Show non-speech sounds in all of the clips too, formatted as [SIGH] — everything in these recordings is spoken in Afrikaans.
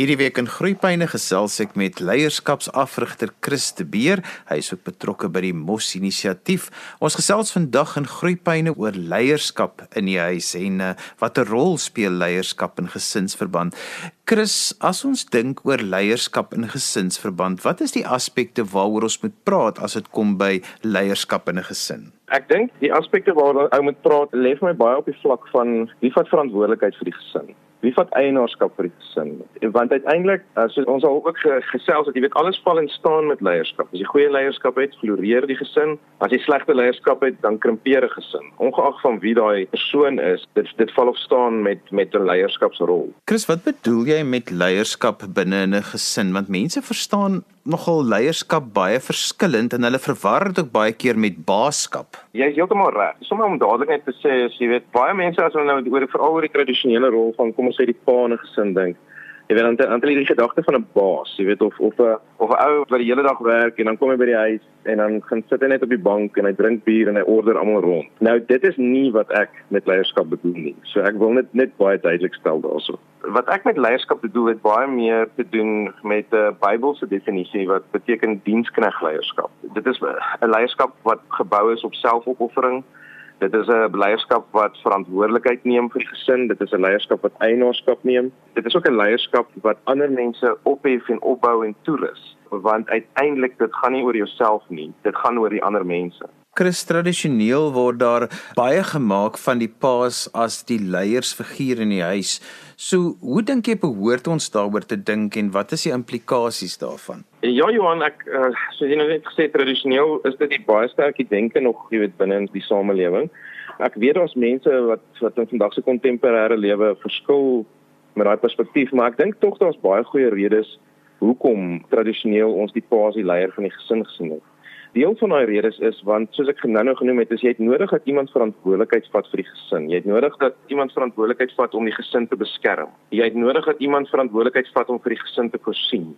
Hierdie week in Groepyne gesels ek met leierskapsafrigter Chris de Beer. Hy is ook betrokke by die Mos inisiatief. Ons gesels vandag in Groepyne oor leierskap in die huis en uh, watter rol speel leierskap in gesinsverband. Chris, as ons dink oor leierskap in gesinsverband, wat is die aspekte waaroor ons moet praat as dit kom by leierskap in 'n gesin? Ek dink die aspekte waaroor ou moet praat, lê vir my baie op die vlak van wie vat verantwoordelikheid vir die gesin wie vat eienaarskap vir die gesin? Want uiteindelik, uh, ons al ook gesels het, jy weet alles val en staan met leierskap. As jy goeie leierskap het, floreer die gesin. As jy slegte leierskap het, dan krimpeer 'n gesin. Ongeag van wie daai persoon is, dit dit val of staan met met 'n leierskapsrol. Chris, wat bedoel jy met leierskap binne 'n gesin? Want mense verstaan nogal leierskap baie verskillend en hulle verwar dit ook baie keer met baaskap. Jy is heeltemal reg. Sommige om dadelik net te sê, as jy weet, baie mense as hulle nou oor veral oor die tradisionele rol van kom ons sê die pa in 'n gesin dink. Jy weet dan dan die gedagte van 'n baas, jy weet of of 'n of 'n ou wat die hele dag werk en dan kom hy by die huis en dan gaan sit hy net op die bank en hy drink bier en hy order almal rond. Nou dit is nie wat ek met leierskap bedoel nie. So ek wil net net baie duidelik stel daaroor. Wat ek met leierskap bedoel het baie meer te doen met 'n uh, Bybelse definisie wat beteken dienskneg leierskap. Dit is 'n leierskap wat gebou is op selfopoffering Dit is 'n leierskap wat verantwoordelikheid neem vir die gesin, dit is 'n leierskap wat eienaarskap neem. Dit is ook 'n leierskap wat ander mense ophef en opbou en toerus, want uiteindelik dit gaan nie oor jouself nie, dit gaan oor die ander mense. Chris tradisioneel word daar baie gemaak van die paas as die leiersfiguur in die huis. So, hoe dink jy behoort ons daaroor te dink en wat is die implikasies daarvan? Ja Johan, ek uh, soos jy nou net gesê tradisioneel is dit die baie sterk denke nog, jy weet, binne in die samelewing. Ek weet daar's mense wat wat in vandag se kontemporêre lewe verskil met daai perspektief, maar ek dink tog daar's baie goeie redes hoekom tradisioneel ons die pa as die leier van die gesin gesien het. Deel van daai redes is want soos ek nou genoem het, is jy het nodig dat iemand verantwoordelikheid vat vir die gesin. Jy het nodig dat iemand verantwoordelikheid vat om die gesin te beskerm. Jy het nodig dat iemand verantwoordelikheid vat om vir die gesin te voorsien.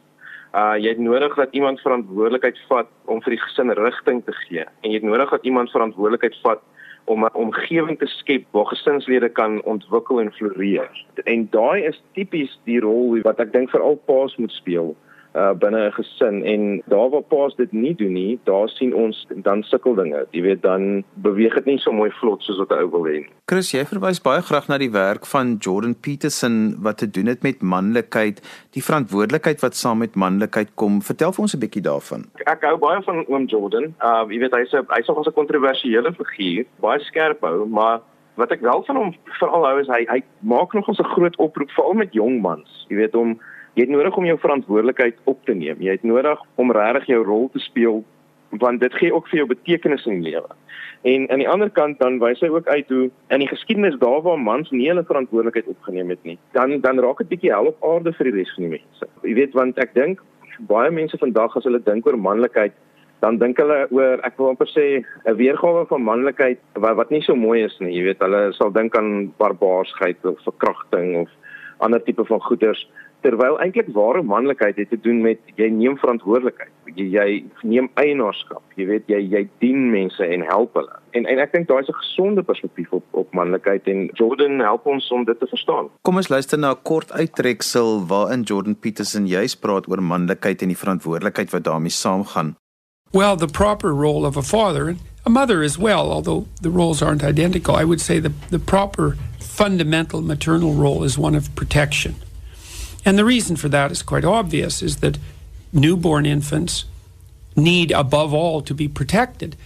Uh jy het nodig dat iemand verantwoordelikheid vat om vir die gesin rigting te gee. En jy het nodig dat iemand verantwoordelikheid vat om 'n omgewing te skep waar gesinslede kan ontwikkel en floreer. En daai is tipies die rol wat ek dink veral paas moet speel uh binne 'n gesin en daar waar paas dit nie doen nie, daar sien ons dan sukkel dinge. Jy weet dan beweeg dit nie so mooi vlot soos wat 'n ou wil hê nie. Chris, jy verwys baie graag na die werk van Jordan Peterson wat te doen het met manlikheid, die verantwoordelikheid wat saam met manlikheid kom. Vertel vir ons 'n bietjie daarvan. Ek hou baie van oom Jordan. Uh jy weet hy's 'n hy's nogal 'n kontroversiële figuur, baie skerp hou, maar wat ek wel van hom veral hou is hy hy maak nog ons 'n groot oproep veral met jong mans. Jy weet om jy het nodig om jou verantwoordelikheid op te neem. Jy het nodig om regtig jou rol te speel want dit gee ook vir jou betekenis in die lewe. En aan die ander kant dan wys hy ook uit hoe in die geskiedenis daar waar mans nie hulle verantwoordelikheid opgeneem het nie, dan dan raak dit bietjie hel op aarde vir die res van die mense. Jy weet want ek dink baie mense vandag as hulle dink oor manlikheid dan dink hulle oor ek wil amper sê 'n weergawe van manlikheid wat wat nie so mooi is nie jy weet hulle sal dink aan barbaarsheid of verkrachting of ander tipe van goeders terwyl eintlik ware manlikheid het te doen met jy neem verantwoordelikheid. Jy, jy neem eienaarskap. Jy weet jy jy dien mense en help hulle. En en ek dink daai is 'n gesonde perspektief op op manlikheid en Jordan help ons om dit te verstaan. Kom ons luister na 'n kort uittreksel waarin Jordan Peterson juis praat oor manlikheid en die verantwoordelikheid wat daarmee saamgaan. Well, the proper role of a father and a mother as well, although the roles aren't identical, I would say the the proper fundamental maternal role is one of protection. And the reason for that is quite obvious is that newborn infants need above all to be protected.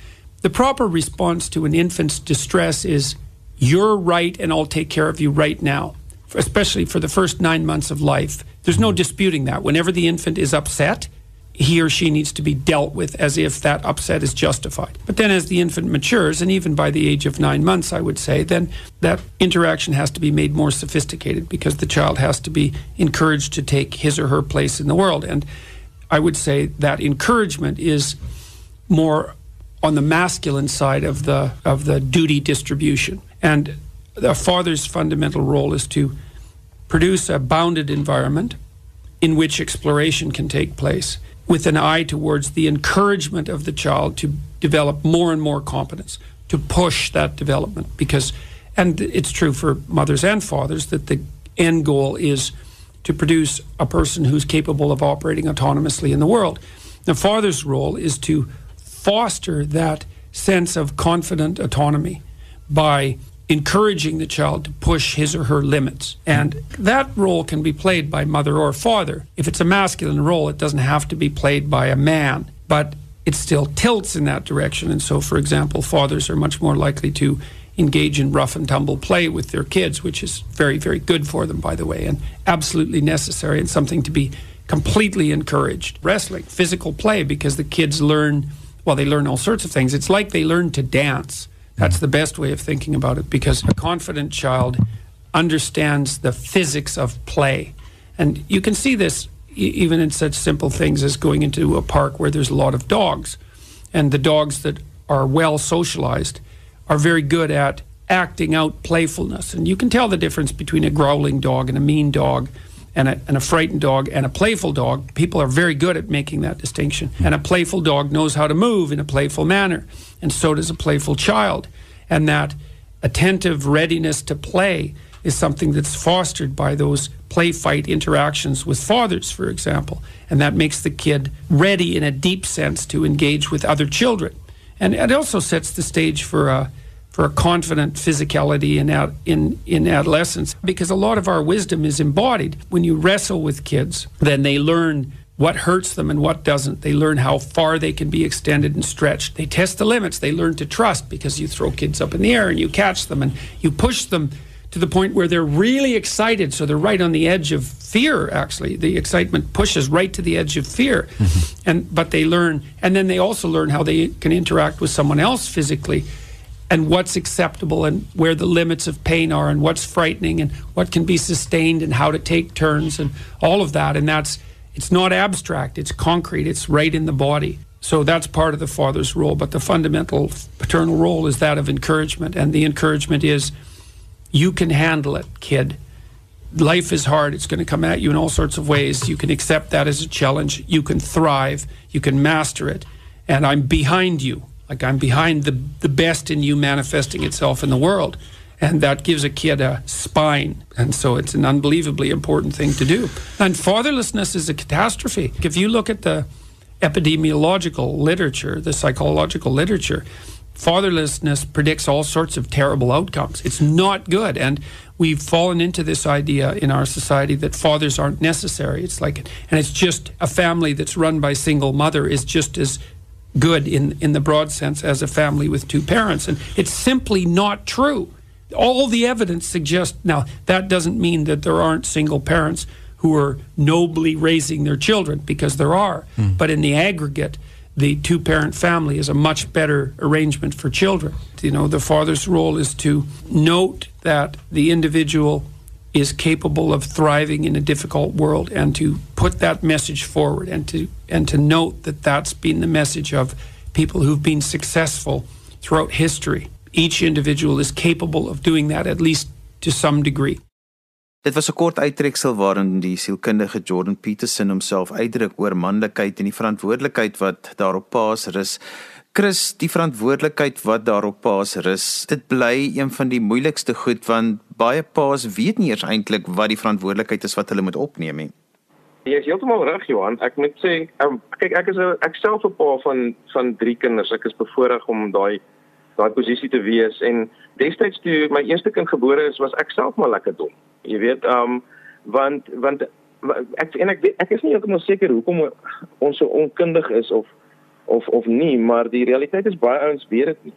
The proper response to an infant's distress is you're right and I'll take care of you right now, especially for the first 9 months of life. There's no disputing that. Whenever the infant is upset, he or she needs to be dealt with as if that upset is justified. But then, as the infant matures, and even by the age of nine months, I would say, then that interaction has to be made more sophisticated because the child has to be encouraged to take his or her place in the world. And I would say that encouragement is more on the masculine side of the of the duty distribution. And the father's fundamental role is to produce a bounded environment in which exploration can take place with an eye towards the encouragement of the child to develop more and more competence, to push that development. Because, and it's true for mothers and fathers, that the end goal is to produce a person who's capable of operating autonomously in the world. The father's role is to foster that sense of confident autonomy by encouraging the child to push his or her limits. And that role can be played by mother or father. If it's a masculine role, it doesn't have to be played by a man, but it still tilts in that direction. And so, for example, fathers are much more likely to engage in rough and tumble play with their kids, which is very, very good for them, by the way, and absolutely necessary and something to be completely encouraged. Wrestling, physical play, because the kids learn, well, they learn all sorts of things. It's like they learn to dance. That's the best way of thinking about it because a confident child understands the physics of play. And you can see this even in such simple things as going into a park where there's a lot of dogs. And the dogs that are well socialized are very good at acting out playfulness. And you can tell the difference between a growling dog and a mean dog and a, and a frightened dog and a playful dog. People are very good at making that distinction. And a playful dog knows how to move in a playful manner, and so does a playful child. And that attentive readiness to play is something that's fostered by those play fight interactions with fathers, for example. And that makes the kid ready in a deep sense to engage with other children. And it also sets the stage for a for a confident physicality in, ad, in, in adolescence because a lot of our wisdom is embodied. When you wrestle with kids, then they learn what hurts them and what doesn't. They learn how far they can be extended and stretched. They test the limits. They learn to trust because you throw kids up in the air and you catch them and you push them to the point where they're really excited. So they're right on the edge of fear, actually. The excitement pushes right to the edge of fear. Mm-hmm. And but they learn and then they also learn how they can interact with someone else physically and what's acceptable and where the limits of pain are and what's frightening and what can be sustained and how to take turns and all of that. And that's it's not abstract it's concrete it's right in the body. So that's part of the father's role but the fundamental paternal role is that of encouragement. And the encouragement is you can handle it kid. Life is hard it's going to come at you in all sorts of ways. You can accept that as a challenge you can thrive you can master it and i'm behind you like I'm behind the, the best in you manifesting itself in the world. And that gives a kid a spine. And so it's an unbelievably important thing to do. And fatherlessness is a catastrophe. If you look at the epidemiological literature, the psychological literature, fatherlessness predicts all sorts of terrible outcomes. It's not good. And we've fallen into this idea in our society that fathers aren't necessary. It's like, and it's just a family that's run by single mother is just as good in, in the broad sense as a family with two parents. And it's simply not true. All the evidence suggests now that doesn't mean that there aren't single parents who are nobly raising their children, because there are. Mm. But in the aggregate, the two parent family is a much better arrangement for children. You know, the father's role is to note that the individual is capable of thriving in a difficult world and to put that message forward and to and to note that that's been the message of people who've been successful throughout history each individual is capable of doing that at least to some degree Dit was 'n kort uittreksel waarin die sielkundige Jordan Peterson homself uitdruk oor manlikheid en die verantwoordelikheid wat daarop paas rus. Chris, die verantwoordelikheid wat daarop paas rus, dit bly een van die moeilikste goed want baie paas weet nie eers eintlik wat die verantwoordelikheid is wat hulle moet opneem nie. Jy is heeltemal reg Johan. Ek moet sê, um, kyk ek is 'n ek self 'n pa van van drie kinders. Ek is bevoorreg om daai daai posisie te wees en destyds toe my eerste kind gebore is, was ek self maar lekker dom. Jy weet, um, want want ek en ek ek is nie heeltemal seker hoekom ons so onkundig is of of of nie, maar die realiteit is baie ouens weet dit nie.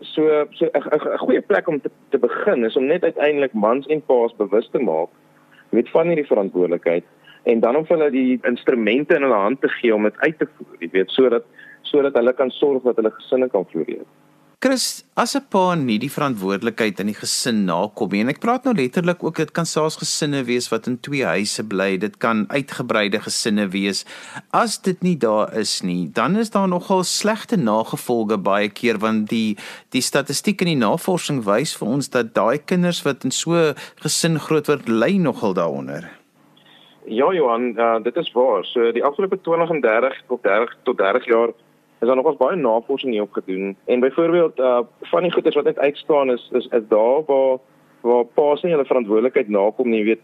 So so 'n goeie plek om te, te begin is om net uiteindelik mans en paas bewus te maak weet van hierdie verantwoordelikheid en dan om hulle die instrumente in hulle hand te gee om dit uit te voer, jy weet, sodat sodat hulle kan sorg dat hulle gesinne kan floreer. Chris, as 'n pa nie die verantwoordelikheid in die gesin nakom nie en ek praat nou letterlik ook dit kan selfs gesinne wees wat in twee huise bly, dit kan uitgebreide gesinne wees. As dit nie daar is nie, dan is daar nogal slegte nagevolge baie keer want die die statistiek en die navorsing wys vir ons dat daai kinders wat in so gesin groot word, ly nogal daaronder. Ja Johan, uh, dit is waar. So die afgelope 20 en 30 tot 30 tot 30 jaar is daar nogals baie navorsing hierop gedoen en byvoorbeeld uh van die goeders wat net uitstaan is is is daar waar waar paas nie hulle verantwoordelikheid nakom nie, weet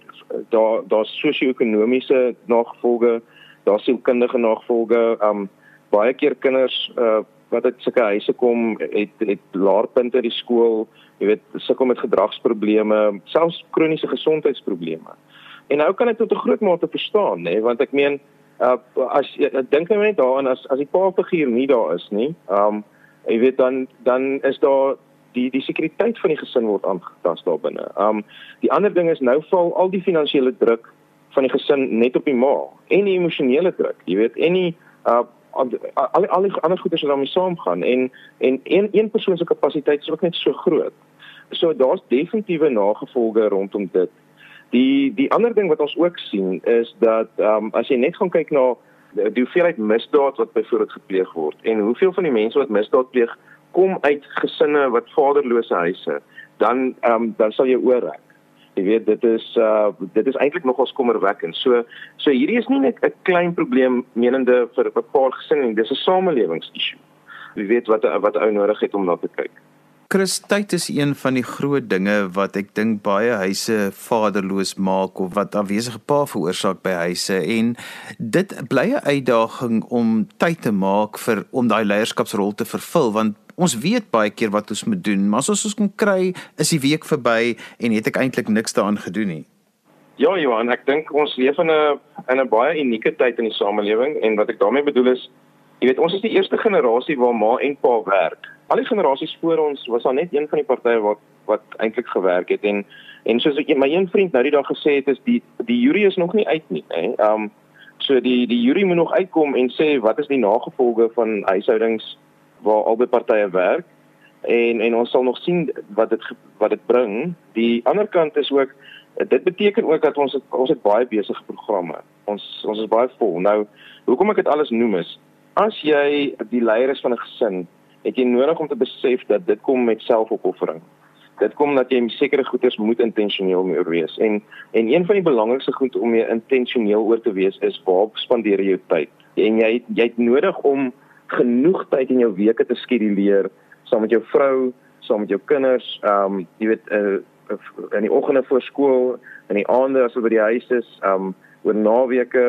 daar daar's sosio-ekonomiese nagevolge, daar's sielkundige nagevolge. Um baie keer kinders uh wat uit sulke huise kom, het het laer punte in die skool, jy weet, sukkel met gedragsprobleme, selfs kroniese gesondheidsprobleme. En nou kan ek tot 'n groot mate verstaan, nê, want ek meen uh as ek dink net daaraan as as die paafiguur nie daar is nie, um jy weet dan dan is daar die die sekuriteit van die gesin word aangetast daar binne. Um die ander ding is nou val al die finansiële druk van die gesin net op die ma en die emosionele druk, jy weet, en die uh al al al die ander goeders wat daarmee saamgaan en en een een persoon se kapasiteit is ook net so groot. So daar's definitiewe nagevolge rondom dit. Die die ander ding wat ons ook sien is dat ehm um, as jy net gaan kyk na die hoeveelheid misdaad wat byvoorbeeld gepleeg word en hoeveel van die mense wat misdaad pleeg kom uit gesinne wat vaderlose huise, dan ehm um, dan sal jy oorrek. Jy weet dit is uh dit is eintlik nogals kommerwekkend. So so hierdie is nie net 'n klein probleem menende vir 'n paar gesinne nie, dis 'n samelewingsissue. Jy weet wat wat ou nodig het om na te kyk. Christheid is een van die groot dinge wat ek dink baie huise vaderloos maak of wat afwesige pa veroorsaak by huise en dit bly 'n uitdaging om tyd te maak vir om daai leierskapsrol te vervul want ons weet baie keer wat ons moet doen, maar as ons ons kom kry, is die week verby en het ek eintlik niks daaraan gedoen nie. Ja, Johan, ek dink ons leef in 'n in 'n baie unieke tyd in die samelewing en wat ek daarmee bedoel is, jy weet, ons is die eerste generasie waar ma en pa werk. Al die generasies voor ons was daar net een van die partye wat wat eintlik gewerk het en en soos ek my een vriend nou die dag gesê het is die die jury is nog nie uit nie, hè. Um so die die jury moet nog uitkom en sê wat is die nagevolge van huishoudings waar albei partye werk en en ons sal nog sien wat dit wat dit bring. Die ander kant is ook dit beteken ook dat ons het, ons het baie besige programme. Ons ons is baie vol. Nou, hoekom ek dit alles noem is as jy die leier is van 'n gesin, het jy nodig om te besef dat dit kom met selfopoffering. Dit kom dat jy sekere goeders moet intentioneel mee wees en en een van die belangrikste goed om mee intentioneel oor te wees is waar spandeer jy jou tyd? En jy jy het nodig om genoeg tyd in jou weke te skeduleer saam met jou vrou, saam met jou kinders, ehm um, jy weet uh, in die oggende voor skool, in die aande as jy by die huis is, ehm um, oor naweke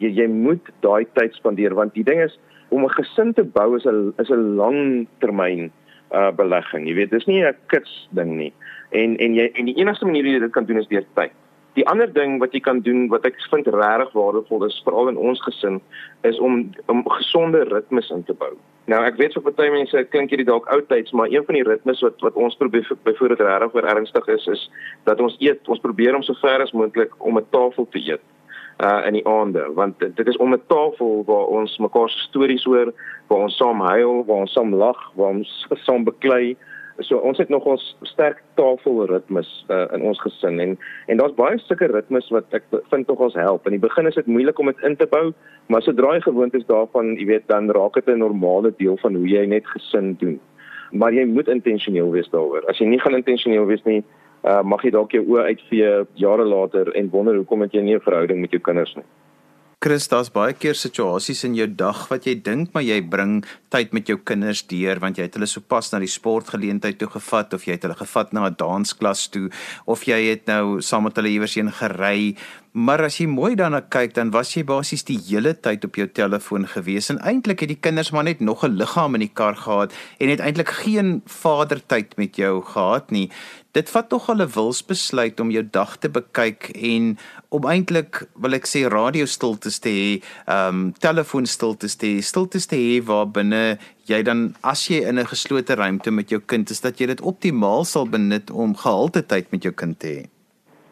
jy jy moet daai tyd spandeer want die ding is om 'n gesin te bou is 'n is 'n langtermyn uh belegging. Jy weet, dis nie 'n kits ding nie. En en jy en die enigste manier hoe jy dit kan doen is deur tyd. Die ander ding wat jy kan doen wat ek vind regtig waardevol is veral in ons gesin is om om gesonde ritmes in te bou. Nou ek weet vir baie mense klink hierdie dalk oudtyds, maar een van die ritmes wat wat ons probeer byvoorbeeld regtig oor ernstig is is dat ons eet, ons probeer om so ver as moontlik om 'n tafel te eet uh in die aande want dit is om 'n tafel waar ons mekaar se stories hoor, waar ons saam huil, waar ons saam lag, waar ons [LAUGHS] saam beklei so ons het nog ons sterk tafelritmes uh, in ons gesin en en daar's baie sulke ritmes wat ek vind tog ons help. In die begin is dit moeilik om dit in te bou, maar sodra jy gewoond is daarvan, jy weet, dan raak dit 'n normale deel van hoe jy net gesin doen. Maar jy moet intentioneel wees daaroor. As jy nie gaan intentioneel wees nie, uh, mag jy dalk jou oë uitvee jare later en wonder hoekom het jy nie 'n verhouding met jou kinders nie. Chris, daar's baie keer situasies in jou dag wat jy dink maar jy bring tyd met jou kinders deur want jy het hulle sopas na die sportgeleentheid toe gevat of jy het hulle gevat na 'n dansklas toe of jy het nou saam met hulle iewers heen gery. Maar as jy mooi daarna kyk, dan was jy basies die hele tyd op jou telefoon gewees en eintlik het die kinders maar net nog 'n liggaam in die kar gehad en het eintlik geen vadertyd met jou gehad nie dit vat tog al 'n wilsbesluit om jou dag te bekyk en om eintlik wil ek sê radio stiltes te hê, ehm um, telefoon stiltes te hê, stiltes te hê waar binne jy dan as jy in 'n geslote ruimte met jou kind is dat jy dit optimaal sal benut om gehalte tyd met jou kind te hê.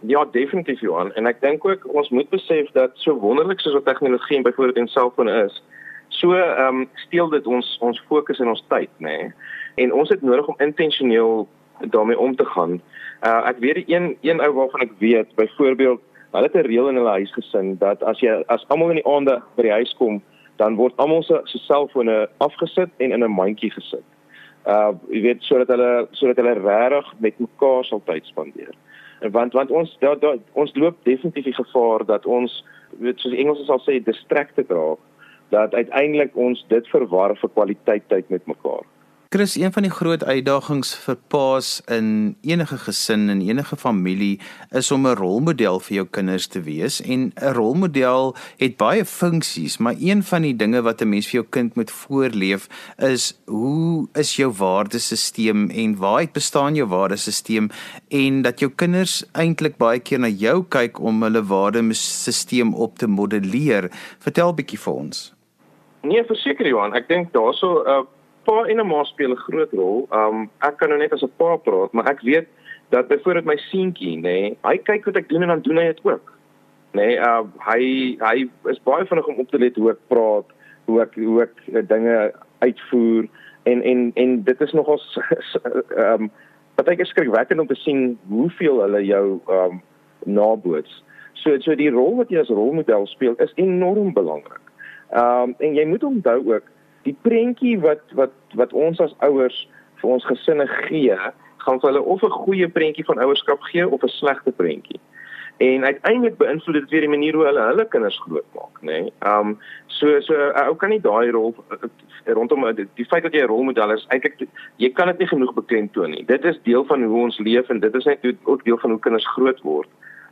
Ja, definitief Johan en ek dink ook ons moet besef dat so wonderlik soos wat tegnologie byvoorbeeld in selfone is, so ehm um, steel dit ons ons fokus en ons tyd, nê. Nee? En ons het nodig om intentioneel daarmee om te gaan. Uh ek weet een een ou waarvan ek weet, byvoorbeeld, hulle het 'n reël in hulle huisgesin dat as jy as almal in die aande by die huis kom, dan word almal se se selfone afgesit en in 'n mandjie gesit. Uh jy weet sodat hulle sodat hulle regtig met mekaar sal tyd spandeer. Want want ons da, da, ons loop definitief die gevaar dat ons weet soos die Engelsers sal sê distracted raak dat uiteindelik ons dit verwar vir kwaliteit tyd met mekaar. Chris, een van die groot uitdagings vir paas in enige gesin en enige familie is om 'n rolmodel vir jou kinders te wees en 'n rolmodel het baie funksies, maar een van die dinge wat 'n mens vir jou kind moet voorleef is hoe is jou waardesisteem en waaruit bestaan jou waardesisteem en dat jou kinders eintlik baie keer na jou kyk om hulle waardesisteem op te modelleer. Vertel 'n bietjie vir ons. Nee, verseker Johan, ek dink daaroor uh pa en 'n ma speel 'n groot rol. Um ek kan nou net as 'n pa praat, maar ek weet dat byvoorbeeld my seentjie, nê, nee, hy kyk wat ek doen en dan doen hy dit ook. Nê, nee, uh hy hy is baie vinnig om op te let hoe ek praat, hoe ek hoe ek uh, dinge uitvoer en en en dit is nogals um baie skrikwekkend om te sien hoeveel hulle jou um naboots. So so die rol wat jy as rolmodel speel is enorm belangrik. Um en jy moet onthou ook die prentjie wat wat wat ons as ouers vir ons gesinne gee, gaan vir hulle of 'n goeie prentjie van ouerskap gee of 'n slegte prentjie. En uiteindelik beïnvloed dit weer die manier hoe hulle hulle kinders grootmaak, nê. Nee? Um so so ou kan nie daai rol rondom die, die feit dat jy 'n rolmodel is, eintlik jy kan dit nie genoeg beklemtoon nie. Dit is deel van hoe ons leef en dit is net ook deel van hoe kinders groot word.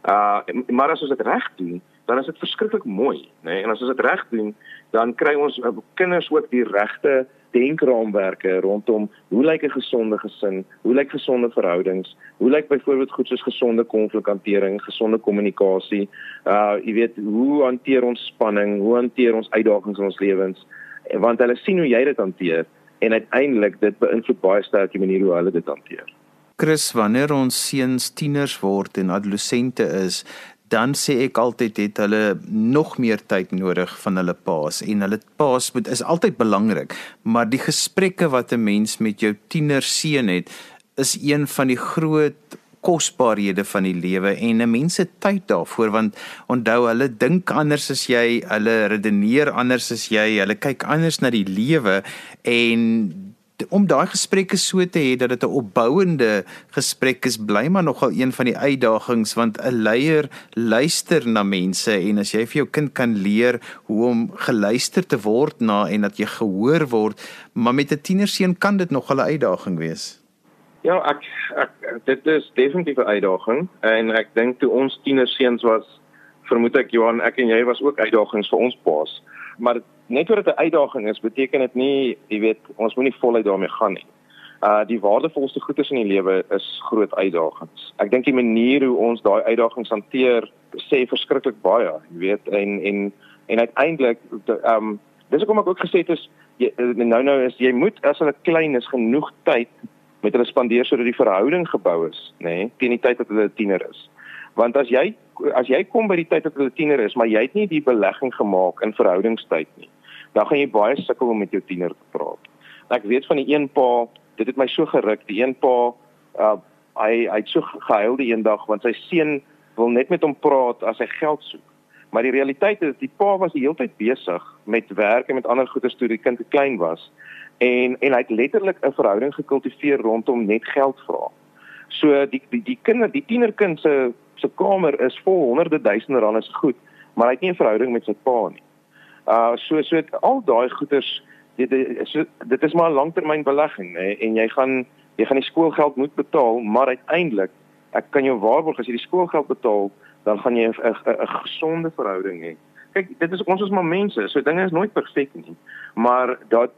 Uh maar as ons dit reg doen, dan is dit verskriklik mooi, nê? Nee? En as ons dit reg doen, dan kry ons uh, kinders ook die regte denkraamwerke rondom hoe lyk 'n gesonde gesin? Hoe lyk gesonde verhoudings? Hoe lyk byvoorbeeld goed soos gesonde konflikhantering, gesonde kommunikasie? Uh jy weet, hoe hanteer ons spanning? Hoe hanteer ons uitdagings in ons lewens? Want hulle sien hoe jy dit hanteer en uiteindelik dit beïnvloed baie sterk die manier hoe hulle dit hanteer. Chris, wanneer ons seuns tieners word en adolessente is, dan sê ek altyd het hulle nog meer tyd nodig van hulle paas. En hulle paas moet is altyd belangrik, maar die gesprekke wat 'n mens met jou tiener seun het, is een van die groot kosbarehede van die lewe en 'n mens se tyd daarvoor want onthou hulle dink anders as jy, hulle redeneer anders as jy, hulle kyk anders na die lewe en om daai gesprekke so te hê dat dit 'n opbouende gesprek is, bly maar nogal een van die uitdagings want 'n leier luister na mense en as jy vir jou kind kan leer hoe om geluister te word na en dat jy gehoor word, maar met 'n tienerseun kan dit nog 'n uitdaging wees. Ja, ek, ek dit is definitief 'n uitdaging en ek dink toe ons tienerseuns was, vermoed ek Johan, ek en jy was ook uitdagings vir ons paas. Maar net omdat dit 'n uitdaging is, beteken dit nie, jy weet, ons moenie voluit daarmee gaan nie. Uh die waardevolste goedes in die lewe is groot uitdagings. Ek dink die manier hoe ons daai uitdagings hanteer, sê verskriklik baie, jy weet, en en en uiteindelik um dis hoekom ek ook gesê het is jy, nou nou is jy moet as hulle klein is genoeg tyd met hulle spandeer sodat die verhouding gebou is, nê, nee, teen die tyd dat hulle tiener is. Want as jy as jy kom by die tyd dat hulle tiener is, maar jy het nie die belegging gemaak in verhoudingstyd nie, dan gaan jy baie sukkel om met jou tiener te praat. Ek weet van die een pa, dit het my so geruk, die een pa, uh, hy hy het so gehuil die eendag want sy seun wil net met hom praat as hy geld soek. Maar die realiteit is die pa was die hele tyd besig met werk en met ander goedes toe die kind te klein was. En en hy het letterlik 'n verhouding gekultiveer rondom net geld vra. So die die die kind, die tienerkind se se kamer is vol honderde duisende rande se goed, maar hy het nie 'n verhouding met sy pa nie. Uh so so al daai goeders dit is dit is maar 'n langtermynbelegging nê en jy gaan jy gaan die skoolgeld moet betaal maar uiteindelik ek kan jou waarborg as jy die skoolgeld betaal dan gaan jy 'n 'n gesonde verhouding hê. Kyk, dit is ons is maar mense, so dinge is nooit perfek nie. Maar dat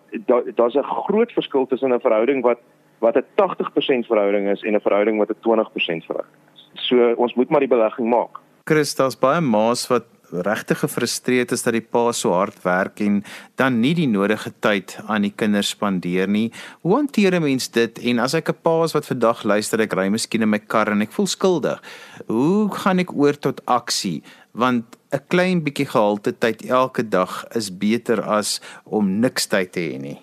daar's 'n groot verskil tussen 'n verhouding wat wat 'n 80% verhouding is en 'n verhouding wat 'n 20% verhouding is. So ons moet maar die belegging maak. Christus baie ma's wat regtig gefrustreerd is dat die pa so hard werk en dan nie die nodige tyd aan die kinders spandeer nie. Hoe hanteer 'n mens dit? En as ek 'n pa is wat vandag luister, ek ry miskien in my kar en ek voel skuldig. Hoe gaan ek oor tot aksie? Want 'n klein bietjie gehalte tyd elke dag is beter as om niks tyd te hê nie.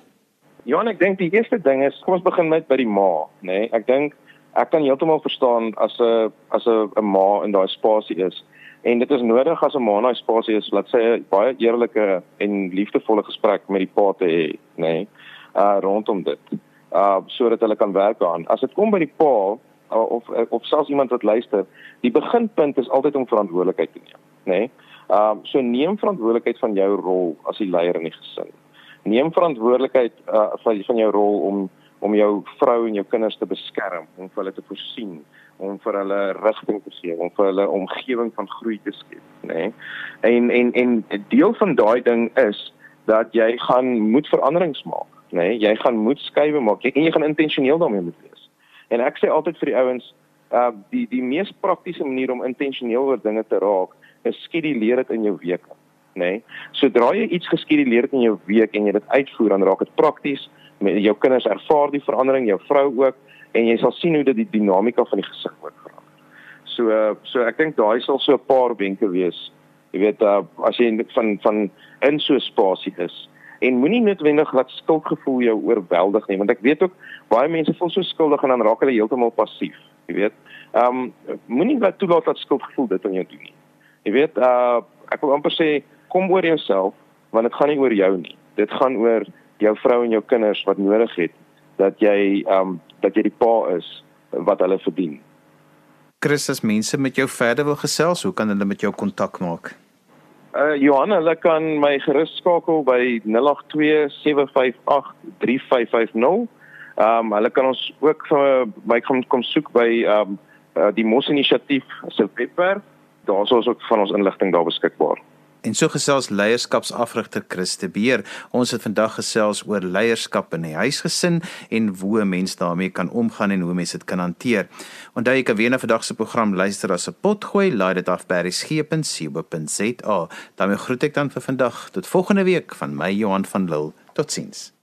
Ja, ek dink die eerste ding is kom ons begin met by die ma, nê? Nee? Ek dink ek kan heeltemal verstaan as 'n as 'n 'n ma in daai spasie is En dit is nodig as 'n ma na spasie is, laat sê 'n baie eerlike en liefdevolle gesprek met die pa te hê, nê? Nee, uh rondom dit. Uh sodat hulle kan werk aan. As dit kom by die pa uh, of of selfs iemand wat luister, die beginpunt is altyd om verantwoordelikheid te neem, nê? Nee? Um so neem verantwoordelikheid van jou rol as die leier in die gesin. Neem verantwoordelikheid uh van van jou rol om om jou vrou en jou kinders te beskerm, om vir hulle te voorsien, om vir hulle rigting te gee, om vir hulle omgewing van groei te skep, nê? Nee? En en en 'n deel van daai ding is dat jy gaan moet veranderings maak, nê? Nee? Jy gaan moet skuwe maak en jy gaan intentioneel daarmee moet wees. En ek sê altyd vir die ouens, uh die die mees praktiese manier om intentioneel oor dinge te raak, is skeduleer dit in jou week, nê? Nee? Sodra jy iets geskeduleer het in jou week en jy dit uitvoer, dan raak dit prakties. Met jou kinders ervaar die verandering, jou vrou ook en jy sal sien hoe dit die dinamika van die gesig ook verander. So so ek dink daai sal so 'n paar wenke wees. Jy weet uh, as jy van van in so 'n spasie is en moenie noodwendig laat skuldgevoel jou oorweldig nie want ek weet ook baie mense voel so skuldig en dan raak hulle heeltemal passief. Jy weet. Ehm um, moenie laat toelaat dat skuldgevoel dit aan jou doen nie. Jy weet uh ek wil amper sê kom oor jouself want dit gaan nie oor jou nie. Dit gaan oor jou vrou en jou kinders wat nodig het dat jy ehm um, dat jy die pa is wat hulle verdien. Chris, as mense met jou verder wil gesels, hoe kan hulle met jou kontak maak? Uh Johan, hulle kan my gerus skakel by 0827583550. Ehm um, hulle kan ons ook vir my kom kom soek by ehm um, uh, die Mos inisiatief se webwerf. Daar is ons ook van ons inligting daar beskikbaar. En so gesels leierskapsafrigter Christe Beer. Ons het vandag gesels oor leierskap in die huisgesin en hoe 'n mens daarmee kan omgaan en hoe mense dit kan hanteer. Onthou jy kan weer na vandag se program luister as 'n potgooi, laai dit af by resgep.co.za. daarmee groet ek dan vir vandag tot volgende week van my Johan van Lille. Totsiens.